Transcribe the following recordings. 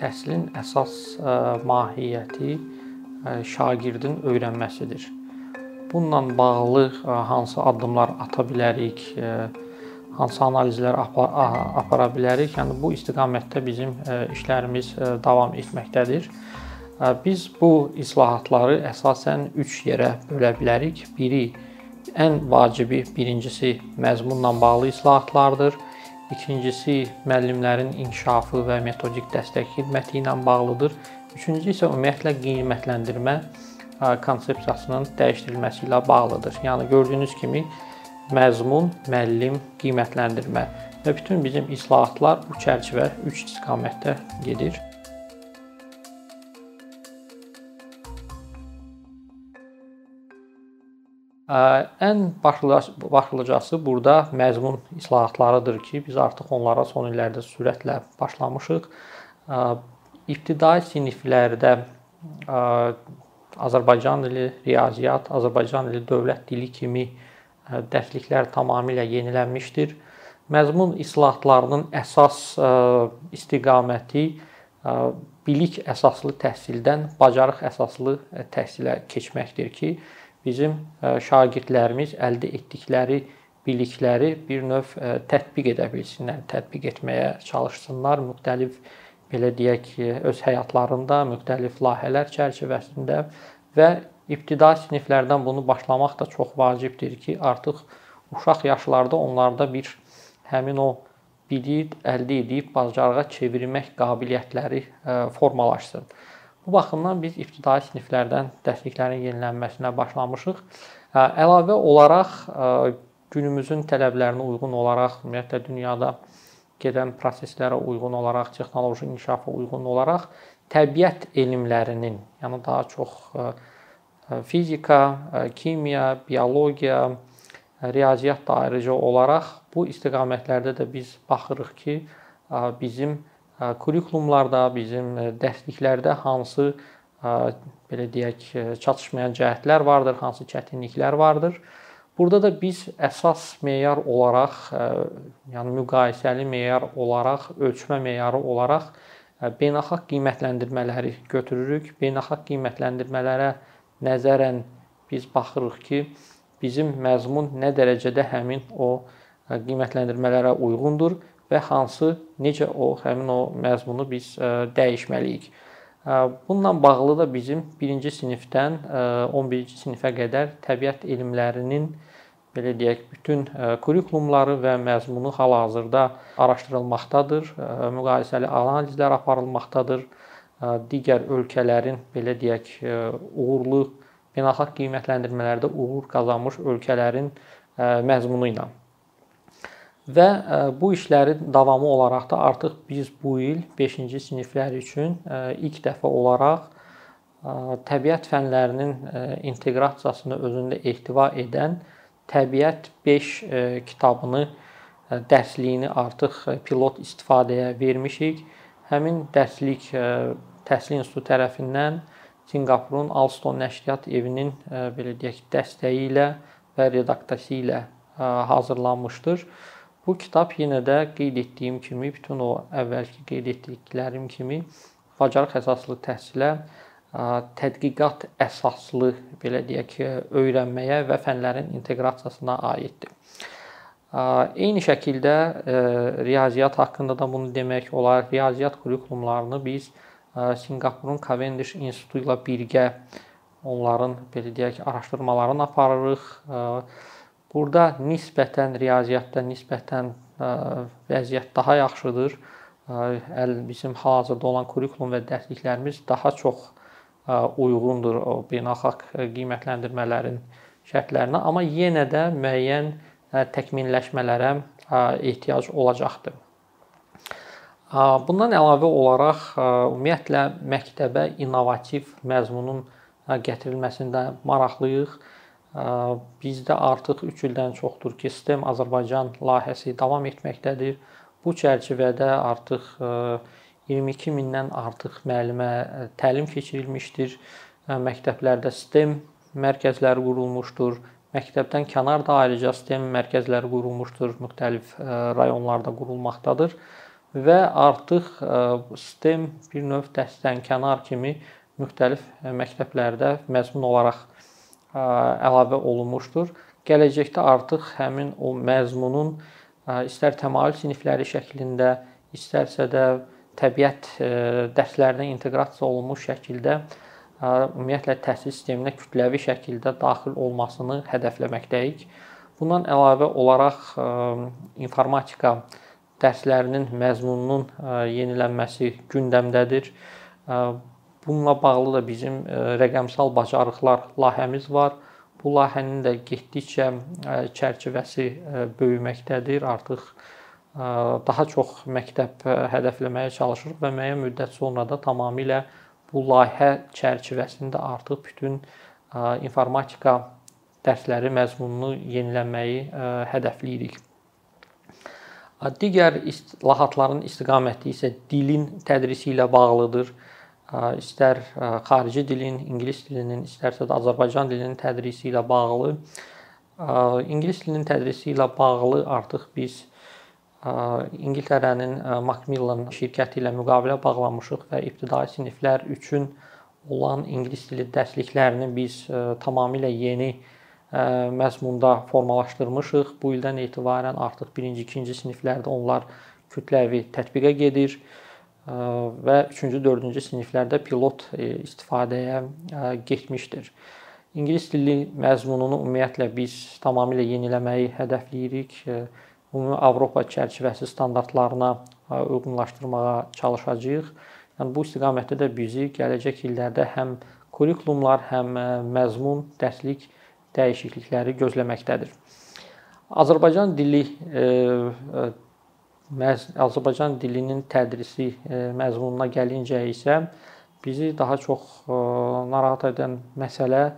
təhsilin əsas mahiyyəti şagirdin öyrənməsidir. Bununla bağlı hansı addımlar ata bilərik, hansı analizlər apara bilərik? Yəni bu istiqamətdə bizim işlərimiz davam etməkdədir. Biz bu islahatları əsasən 3 yerə bölə bilərik. Biri ən vacibi birincisi məzmunla bağlı islahatlardır. İkincisi müəllimlərin inkişafı və metodik dəstək xidməti ilə bağlıdır. Üçüncü isə ümumiyyətlə qiymətləndirmə konsepsiyasının dəyişdirilməsi ilə bağlıdır. Yəni gördüyünüz kimi məzmun, müəllim, qiymətləndirmə və bütün bizim islahatlar bu çərçivə 3 istiqamətdə gedir. Ən başlıcası burada məzmun islahatlarıdır ki, biz artıq onlara son illərdə sürətlə başlamışıq. İbtidai siniflərdə Azərbaycan dili, riyaziyyat, Azərbaycan dili dövlət dili kimi dərsliklər tamamilə yenilənmişdir. Məzmun islahatlarının əsas istiqaməti bilik əsaslı təhsildən bacarıq əsaslı təhsilə keçməkdir ki, bizim şagirdlərimiz əldə etdikləri bilikləri bir növ tətbiq edə bilsinlər, tətbiq etməyə çalışsınlar müxtəlif belə deyək, öz həyatlarında müxtəlif layihələr çərçivəsində və ibtidai siniflərdən bunu başlamaq da çox vacibdir ki, artıq uşaq yaşlarda onlarda bir həmin o bilik əldə edib bacarığa çevirmək qabiliyyətləri formalaşsın. Bu baxımdan biz ibtidai siniflərdən dərsliklərin yenilənməsinə başlamışıq. Əlavə olaraq günümüzün tələblərinə uyğun olaraq, ümumiyyətlə dünyada gedən proseslərə uyğun olaraq, texnoloji inkişafa uyğun olaraq təbiət elmlərinin, yəni daha çox fizika, kimya, biologiya, riyaziyyat da ayrıca olaraq bu istiqamətlərdə də biz baxırıq ki, bizim kurikulumlarda, bizim dərsliklərdə hansı belə deyək, çatışmayan cəhətlər vardır, hansı çətinliklər vardır. Burada da biz əsas meyar olaraq, yəni müqayisəli meyar olaraq, ölçmə meyarı olaraq beynəlxalq qiymətləndirmələri götürürük. Beynəlxalq qiymətləndirmələrə nəzərən biz baxırıq ki, bizim məzmun nə dərəcədə həmin o qiymətləndirmələrə uyğundur və hansı necə o həmin o məzmunu biz dəyişməliyik. Bununla bağlı da bizim 1-ci sinifdən 11-ci sinifə qədər təbiət elmlərinin belə deyək, bütün kurikulumları və məzmunu hal-hazırda araşdırılmaqdadır. Müqayisəli analizlər aparılmaqdadır. Digər ölkələrin belə deyək, uğurlu beynəlxalq qiymətləndirmələrdə uğur qazanmış ölkələrin məzmunu ilə. Və e, bu işlərin davamı olaraq da artıq biz bu il 5-ci siniflər üçün e, ilk dəfə olaraq e, təbiət fənlərinin inteqrasiyasını özündə ehtiva edən Təbiət 5 kitabını dərsliyini artıq pilot istifadəyə vermişik. Həmin dərslik Təhsil İnstitutu tərəfindən Sinqapurun Alston Nəşriyyat Evinin belə deyək dəstəyi ilə və redaksiyası ilə hazırlanmışdır. Bu kitab yenə də qeyd etdiyim kimi, bütün o əvvəlki qeyd etdiklərim kimi bacarıq əsaslı təhsilə, tədqiqat əsaslı belə deyək, öyrənməyə və fənlərin inteqrasiyasına aiddir. Eyni şəkildə riyaziyyat haqqında da bunu demək olar. Riyaziyyat kurikulumlarını biz Sinqapurun Cavendish İnstitutu ilə birgə onların belə deyək, araşdırmalarını aparırıq Burada nisbətən riyaziyyatda nisbətən vəziyyət daha yaxşıdır. Əl bizim hal-hazırda olan kurikulum və dərsliklərimiz daha çox uyğundur o beynəlxalq qiymətləndirmələrin şərtlərinə, amma yenə də müəyyən təkmilləşmələrə ehtiyac olacaqdır. Bundan əlavə olaraq ümumiyyətlə məktəbə innovativ məzmunun gətirilməsində maraqlıyıq. Bizdə artıq 3 ildən çoxdur ki, STEM Azərbaycan layihəsi davam etməkdədir. Bu çərçivədə artıq 22 mindən artıq müəllimə təlim keçirilmişdir. Məktəblərdə STEM mərkəzləri qurulmuşdur. Məktəbdən kənar da ayrıca STEM mərkəzləri qurulmuşdur, müxtəlif rayonlarda qurulmaqdadır. və artıq STEM bir növ dəstənkənar kimi müxtəlif məktəblərdə məzmun olaraq əlavə olunmuşdur. Gələcəkdə artıq həmin o məzmunun istər təmayül sinifləri şəklində, istərsə də təbiət dərslərinə inteqrasiya olunmuş şəkildə ümumiyyətlə təhsil sisteminə kütləvi şəkildə daxil olmasını hədəfləməkdəyik. Bundan əlavə olaraq informatika dərslərinin məzmununun yenilənməsi gündəmdədir. Bununla bağlı da bizim rəqəmsal bacarıqlar layihəmiz var. Bu layihənin də getdikcə çərçivəsi böyüməkdədir. Artıq daha çox məktəb hədəfləməyə çalışırıq və müəyyən müddət sonra da tamamilə bu layihə çərçivəsində artıq bütün informatika dərsləri məzmununu yenilənməyi hədəfləyirik. Digər islahatların istiqaməti isə dilin tədrisi ilə bağlıdır. İstər xarici dilin, ingilis dilinin, istərsə də Azərbaycan dilinin tədrisi ilə bağlı. İngilis dilinin tədrisi ilə bağlı artıq biz İngiltərənin Macmillan şirkəti ilə müqavilə bağlamışıq və ibtidai siniflər üçün olan ingilis dili dərsliklərini biz tamamilə yeni məzmunda formalaşdırmışıq. Bu ildən etibarən artıq 1-ci, 2-ci siniflərdə onlar kütləvi tətbiqə gedir və 3-cü, 4-cü siniflərdə pilot istifadəyə getmişdir. İngilis dili məzmununu ümumiyyətlə biz tamamilə yeniləməyi hədəfləyirik. Ümumi Avropa çərçivəsi standartlarına uyğunlaşdırmağa çalışacağıq. Yəni bu istiqamətdə də bizi gələcək illərdə həm kurikulumlar, həm məzmun, dərslik dəyişiklikləri gözləməkdədir. Azərbaycan dili e, e, məz Azərbaycan dilinin tədrisi e, məzmununa gəlincə isə bizi daha çox narahat edən məsələ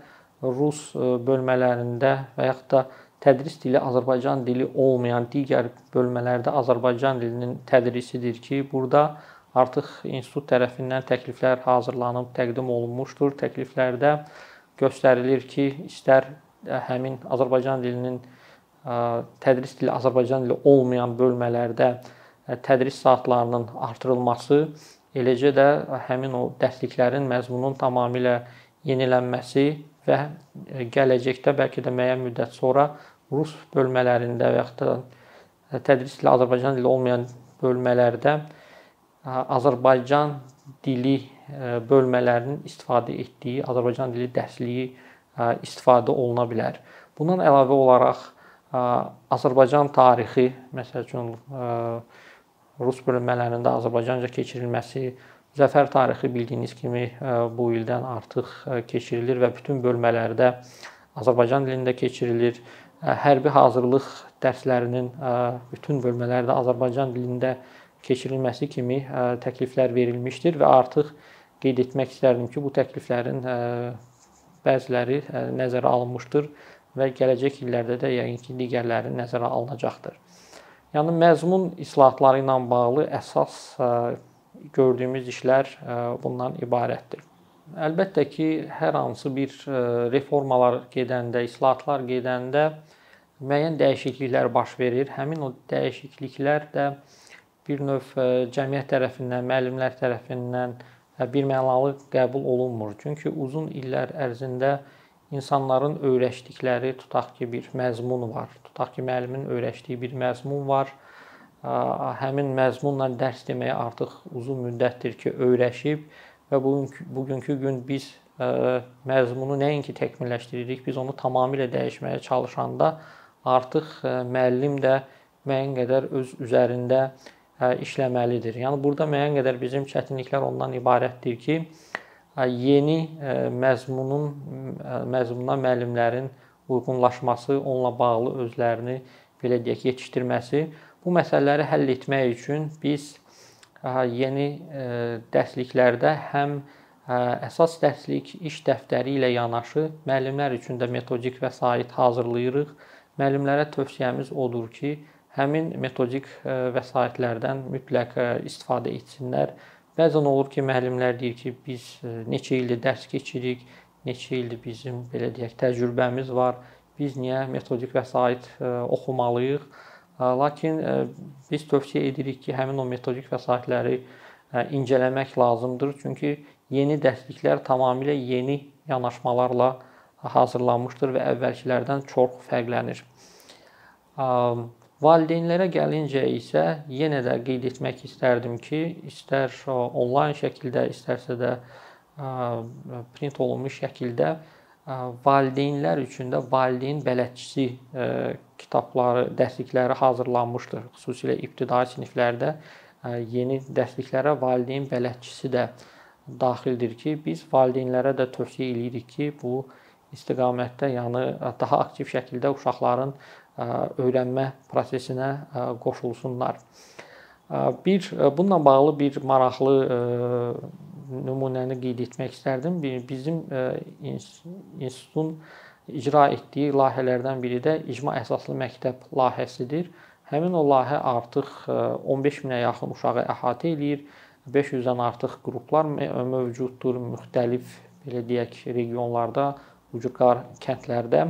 rus bölmələrində və yaxud da tədris dili Azərbaycan dili olmayan digər bölmələrdə Azərbaycan dilinin tədrisidir ki, burada artıq institut tərəfindən təkliflər hazırlanıb təqdim olunmuşdur. Təkliflərdə göstərilir ki, istər həmin Azərbaycan dilinin tədris dili Azərbaycan dili olmayan bölmələrdə tədris saatlarının artırılması, eləcə də həmin o dərsliklərin məzmunun tamamilə yenilənməsi və gələcəkdə bəlkə də müəyyən müddət sonra rus bölmələrində və yaxud da tədris dili Azərbaycan dili olmayan bölmələrdə Azərbaycan dili bölmələrinin istifadə etdiyi Azərbaycan dili dərsliyi istifadə oluna bilər. Bundan əlavə olaraq Azərbaycan tarixi, məsəl üçün rus bölmələrində Azərbaycanca keçirilməsi, Zəfər tarixi bildiyiniz kimi bu ildən artıq keçirilir və bütün bölmələrdə Azərbaycan dilində keçirilir. Hərbi hazırlıq dərslərinin bütün bölmələrdə Azərbaycan dilində keçirilməsi kimi təkliflər verilmişdir və artıq qeyd etmək istərdim ki, bu təkliflərin bəziləri e, nəzərə alınmışdır və gələcək illərdə də yəqin ki, digərləri nəzərə alınacaqdır. Yəni məzmun islahatları ilə bağlı əsas e, gördüyümüz işlər e, bundan ibarətdir. Əlbəttə ki, hər hansı bir reformalar gedəndə, islahatlar gedəndə müəyyən dəyişikliklər baş verir. Həmin o dəyişikliklər də bir növ cəmiyyət tərəfindən, müəllimlər tərəfindən birmənalı qəbul olunmur. Çünki uzun illər ərzində insanların öyrəşdikləri, tutaq ki, bir məzmun var. Tutaq ki, müəllimin öyrəşdiyi bir məzmun var. Həmin məzmunla dərs deməyə artıq uzun müddətdir ki, öyrəşib və bugünkü bugünkü gün biz məzmunu nəinki təkmilləşdiririk, biz onu tamamilə dəyişməyə çalışanda artıq müəllim də müəyyən qədər öz üzərində işləməlidir. Yəni burada müəyyən qədər bizim çətinliklər ondan ibarətdir ki, yeni məzmunun məzmununa müəllimlərin uyğunlaşması, onunla bağlı özlərini belə deyək, yetişdirməsi. Bu məsələləri həll etmək üçün biz yeni dərsliklərdə həm əsas dərslik iş dəftəri ilə yanaşı müəllimlər üçün də metodik vəsait hazırlayırıq. Müəllimlərə tövsiyəmiz odur ki, həmin metodik e, vəsaitlərdən mütləq e, istifadə etsinlər. Bəzən olur ki, müəllimlər deyir ki, biz e, neçə ildir dərs keçirik, neçə ildir bizim belə deyək təcrübəmiz var. Biz niyə metodik vəsait oxumalıyıq? Lakin biz tövsiyə edirik ki, həmin o metodik vəsaitləri incələmək lazımdır. Çünki yeni dərsliklər tamamilə yeni yanaşmalarla hazırlanmışdır və əvvəlkilərdən çox fərqlənir. Valideynlərə gəlincə isə yenə də qeyd etmək istərdim ki, istər onlayn şəkildə, istərsə də print olunmuş şəkildə valideynlər üçün də valideyn bələdçisi kitabları, dərslikləri hazırlanmışdır. Xüsusilə ibtidai siniflərdə yeni dərsliklərə valideyn bələdçisi də daxildir ki, biz valideynlərə də tövsiyə eləyirik ki, bu istiqamətdə, yəni daha aktiv şəkildə uşaqların öyrənmə prosesinə qoşulsunlar. Bir bununla bağlı bir maraqlı nümunəni qeyd etmək istərdim. Bizim institutun icra etdiyi layihələrdən biri də icma əsaslı məktəb layihəsidir. Həmin o layihə artıq 15 minə yaxın uşağı əhatə eləyir. 500-dən artıq qruplar mövcuddur müxtəlif belə deyək regionlarda, ucqar kəndlərdə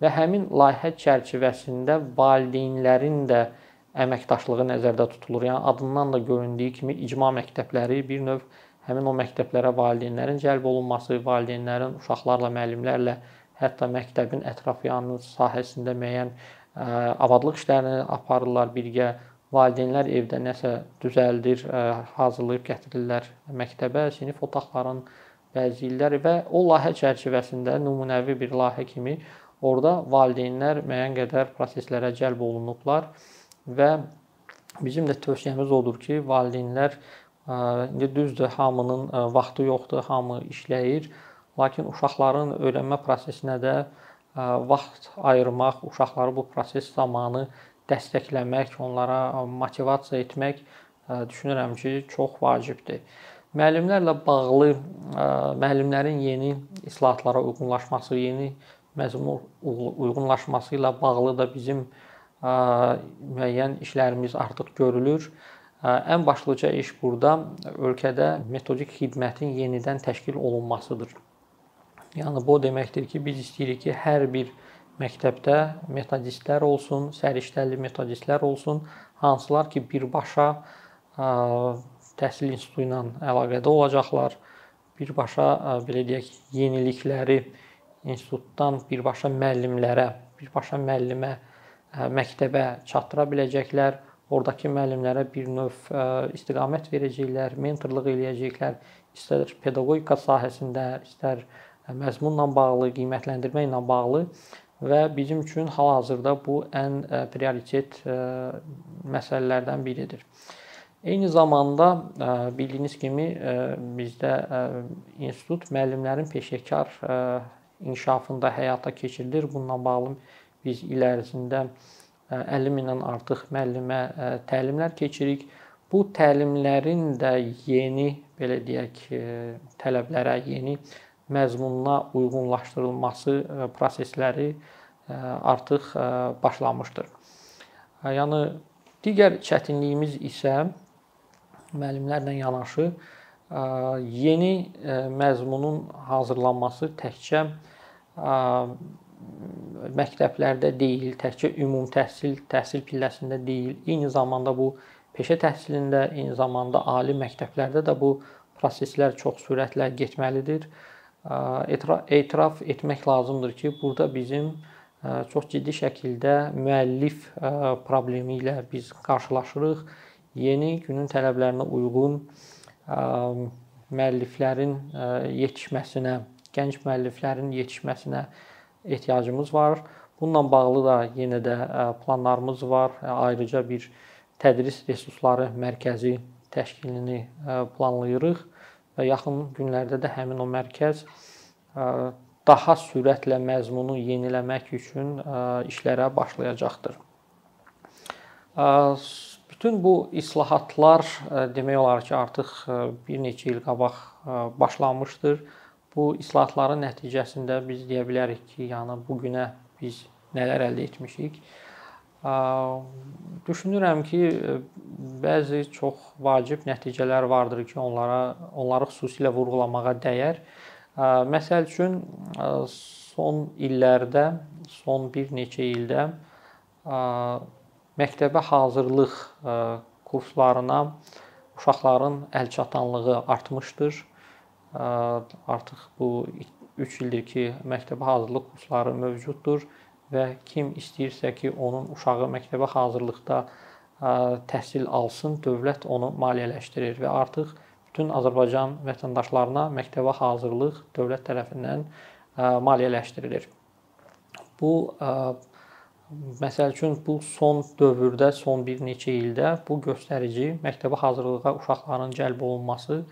və həmin layihə çərçivəsində valideynlərin də əməkdaşlığı nəzərdə tutulur. Yəni adından da göründüyü kimi icma məktəbləri bir növ həmin o məktəblərə valideynlərin cəlb olunması, valideynlərin uşaqlarla, müəllimlərlə, hətta məktəbin ətrafyanı sahəsində müəyyən abadlıq işlərini aparırlar birgə. Valideynlər evdə nəsə düzəldir, hazırlayıb gətirirlər məktəbə, sinif otaqlarının bəzi illər və o layihə çərçivəsində nümunəvi bir layihə kimi orada valideynlər müəyyən qədər proseslərə cəlb olunublar və bizim də tövsiyəmiz odur ki, valideynlər İndi düzdür, hamının vaxtı yoxdur, hamı işləyir, lakin uşaqların öyrənmə prosesinə də vaxt ayırmaq, uşaqları bu proses zamanı dəstəkləmək, onlara motivasiya etmək düşünürəm ki, çox vacibdir. Müəllimlərlə bağlı müəllimlərin yeni islahatlara uyğunlaşması, yeni məzmun uyğunlaşması ilə bağlı da bizim müəyyən işlərimiz artıq görülür. Ən başlıca iş burada ölkədə metodik xidmətin yenidən təşkil olunmasıdır. Yəni bu o deməkdir ki, biz istəyirik ki, hər bir məktəbdə metodistlər olsun, səriştəli metodistlər olsun, hansılar ki, birbaşa təhsil institutu ilə əlaqədə olacaqlar, birbaşa belə deyək, yenilikləri institutdan birbaşa müəllimlərə, birbaşa müəllimə, məktəbə çatdıra biləcəklər. Oradakı müəllimlərə bir növ istiqamət verəcəklər, mentorluq eləyəcəklər, istər pedaqogika sahəsində, istər məzmunla bağlı, qiymətləndirmə ilə bağlı. Və bizim üçün hal-hazırda bu ən prioritet məsələlərdən biridir. Eyni zamanda bildiyiniz kimi bizdə institut müəllimlərin peşəkar inkişafında həyata keçirilir. Bununla bağlı biz il ərzində 50 mindən artıq müəllimə təlimlər keçirik. Bu təlimlərin də yeni belə deyək tələblərə, yeni məzmununa uyğunlaşdırılması prosesləri artıq başlamışdır. Yəni digər çətinliyimiz isə müəllimlərlə yanaşı yeni məzmunun hazırlanması təkcə məktəblərdə deyil, təkcə ümumi təhsil, təhsil pilləsində deyil, eyni zamanda bu peşə təhsilində, eyni zamanda ali məktəblərdə də bu proseslər çox sürətlə getməlidir. Etiraf etmək lazımdır ki, burada bizim çox ciddi şəkildə müəllif problemi ilə biz qarşılaşırıq. Yeni günün tələblərinə uyğun müəlliflərin yetişməsinə, gənc müəlliflərin yetişməsinə ehtiyacımız var. Bununla bağlı da yenə də planlarımız var. Ayrıca bir tədris resursları mərkəzi təşkilini planlayırıq və yaxın günlərdə də həmin o mərkəz daha sürətlə məzmunu yeniləmək üçün işlərə başlayacaqdır. Bütün bu islahatlar demək olar ki, artıq bir neçə il qabaq başlanmışdır. Bu islahatların nəticəsində biz deyə bilərik ki, yəni bu günə biz nələr əldə etmişik. Düşünürəm ki, bəzi çox vacib nəticələr vardır ki, onlara onları xüsusilə vurğulamağa dəyər. Məsəl üçün son illərdə, son bir neçə ildə məktəbə hazırlıq kurslarına uşaqların əlçatanlığı artmışdır. Artıq bu 3 ildir ki, məktəbə hazırlıq kursları mövcuddur və kim istəyirsə ki, onun uşağı məktəbə hazırlıqda təhsil alsın, dövlət onu maliyyələşdirir və artıq bütün Azərbaycan vətəndaşlarına məktəbə hazırlıq dövlət tərəfindən maliyyələşdirilir. Bu məsəl üçün bu son dövrdə, son bir neçə ildə bu göstərici məktəbə hazırlığa uşaqların cəlb olunması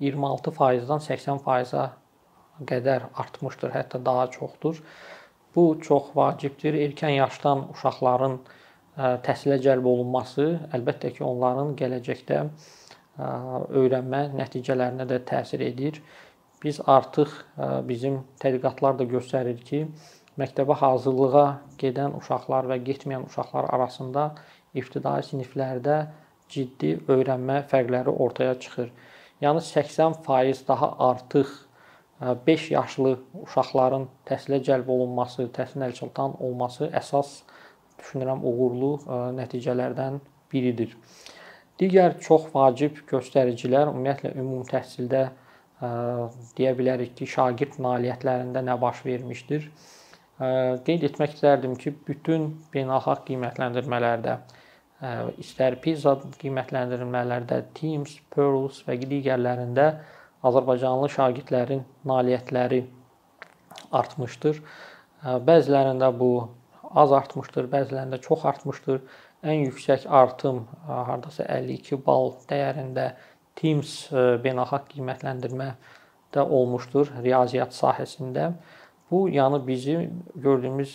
26%-dan 80%-a qədər artmışdır, hətta daha çoxdur. Bu çox vacibdir. Erkən yaşdan uşaqların təhsilə cəlb olunması əlbəttə ki, onların gələcəkdə öyrənmə nəticələrinə də təsir edir. Biz artıq bizim tədqiqatlar da göstərir ki, məktəbə hazırlığa gedən uşaqlar və getməyən uşaqlar arasında ibtidai siniflərdə ciddi öyrənmə fərqləri ortaya çıxır. Yəni 80% daha artıq 5 yaşlı uşaqların təhsilə cəlb olunması, təhsil əlçatan olması əsas düşünürəm uğurlu nəticələrdən biridir. Digər çox vacib göstəricilər ümumiyyətlə ümumi təhsildə deyə bilərik ki, şagird nailiyyətlərində nə baş vermişdir? Qeyd etmək istərdim ki, bütün beynəlxalq qiymətləndirmələrdə istər PISA qiymətləndirmələrdə, TIMSS, PIRLS və digərlərində Azərbaycanlı şagirdlərin nailiyyətləri artmışdır. Bəzilərində bu az artmışdır, bəzilərində çox artmışdır. Ən yüksək artım hardasa 52 bal dəyərində TIMSS beynəlxalq qiymətləndirmədə olmuşdur riyaziyyat sahəsində. Bu yəni bizi gördüyümüz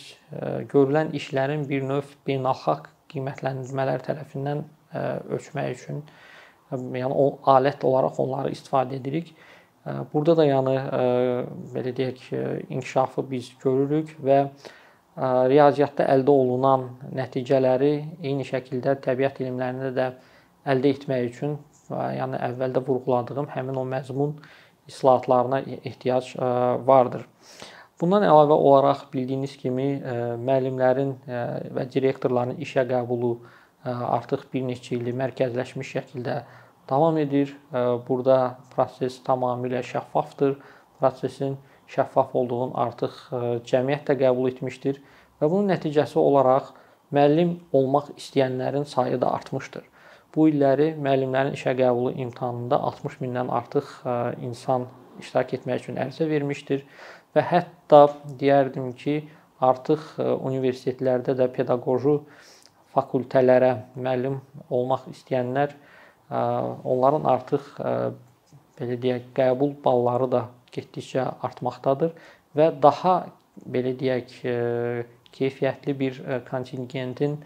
görülən işlərin bir növ beynəlxalq qiymətləndirmələr tərəfindən ölçmək üçün yəni o alət olaraq onları istifadə edirik. Burada da yəni belə deyək, inkişafı biz görürük və riyaziyyatda əldə olunan nəticələri eyni şəkildə təbiət elmlərində də əldə etmək üçün yəni əvvəldə vurğuladığım həmin o məzmun islahatlarına ehtiyac vardır. Bundan əlavə olaraq bildiyiniz kimi müəllimlərin və direktorların işə qəbulu artıq bir neçə ildir mərkəzləşmiş şəkildə davam edir. Burada proses tamamilə şəffafdır. Prosesin şəffaf olduğunu artıq cəmiyyət də qəbul etmişdir və bunun nəticəsi olaraq müəllim olmaq istəyənlərin sayı da artmışdır. Bu illəri müəllimlərin işə qəbulu imtahanında 60 mindən artıq insan iştirak etmək üçün ərizə vermişdir və hətta deyərdim ki, artıq universitetlərdə də pedaqoji fakültələrə müəllim olmaq istəyənlər onların artıq belə deyək, qəbul balları da getdikcə artmaqdadır və daha belə deyək, keyfiyyətli bir kontingentin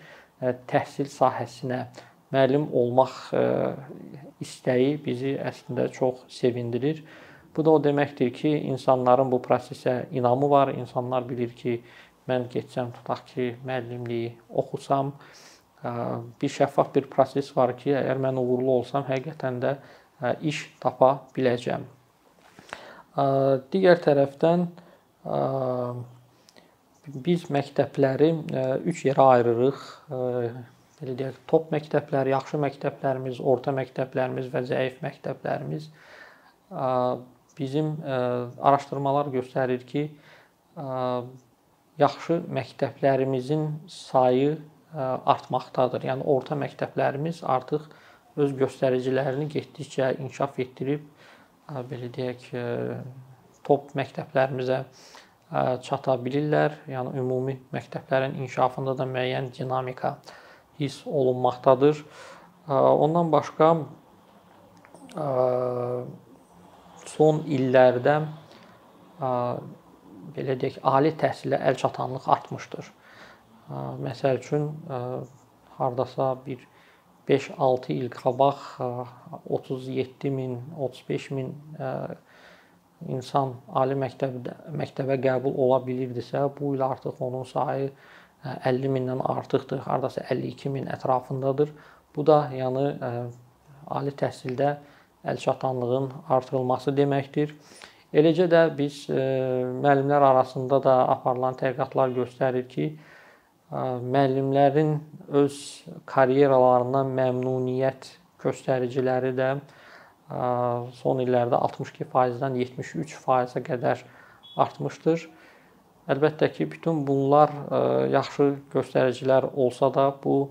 təhsil sahəsinə müəllim olmaq istəyi bizi əslində çox sevindirir. Bu da o deməkdir ki, insanların bu prosesə inamı var. İnsanlar bilir ki, mən getsəm tutaq ki, müəllimliyi oxusam, bir şəffaf bir proses var ki, əgər mən uğurlu olsam, həqiqətən də iş tapa biləcəm. Digər tərəfdən biz məktəbləri 3 yerə ayırırıq. Belə deyək, top məktəblər, yaxşı məktəblərimiz, orta məktəblərimiz və zəif məktəblərimiz. Bizim araşdırmalar göstərir ki, yaxşı məktəblərimizin sayı artmaqdadır. Yəni orta məktəblərimiz artıq öz göstəricilərini getdikcə inkişaf etdirib belə deyək, top məktəblərimizə çata bilirlər. Yəni ümumi məktəblərin inkişafında da müəyyən dinamika hiss olunmaqdadır. Ondan başqa son illərdə belə deyək, ali təhsilə əlçatanlıq artmışdır. Məsəl üçün hardasa bir 5-6 il qabaq 37 min, 35 min insan ali məktəbdə məktəbə qəbul ola bilirdisə, bu il artıq onun sayı 50 mindən artıqdır. Hardasa 52 min ətrafındadır. Bu da yəni ali təhsildə əlçatanlığın artırılması deməkdir. Eləcə də biz müəllimlər arasında da aparılan tədqiqatlar göstərir ki, müəllimlərin öz karyeralarından məmnuniyyət göstəriciləri də son illərdə 62%-dən 73%-ə qədər artmışdır. Əlbəttə ki, bütün bunlar yaxşı göstəricilər olsa da, bu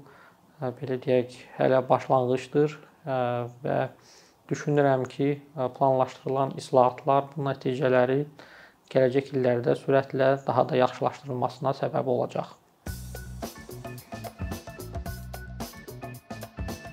belə deyək, hələ başlanğıcdır və düşünürəm ki, planlaşdırılan islahatlar bu nəticələri gələcək illərdə sürətlə daha da yaxşılaşdırılmasına səbəb olacaq.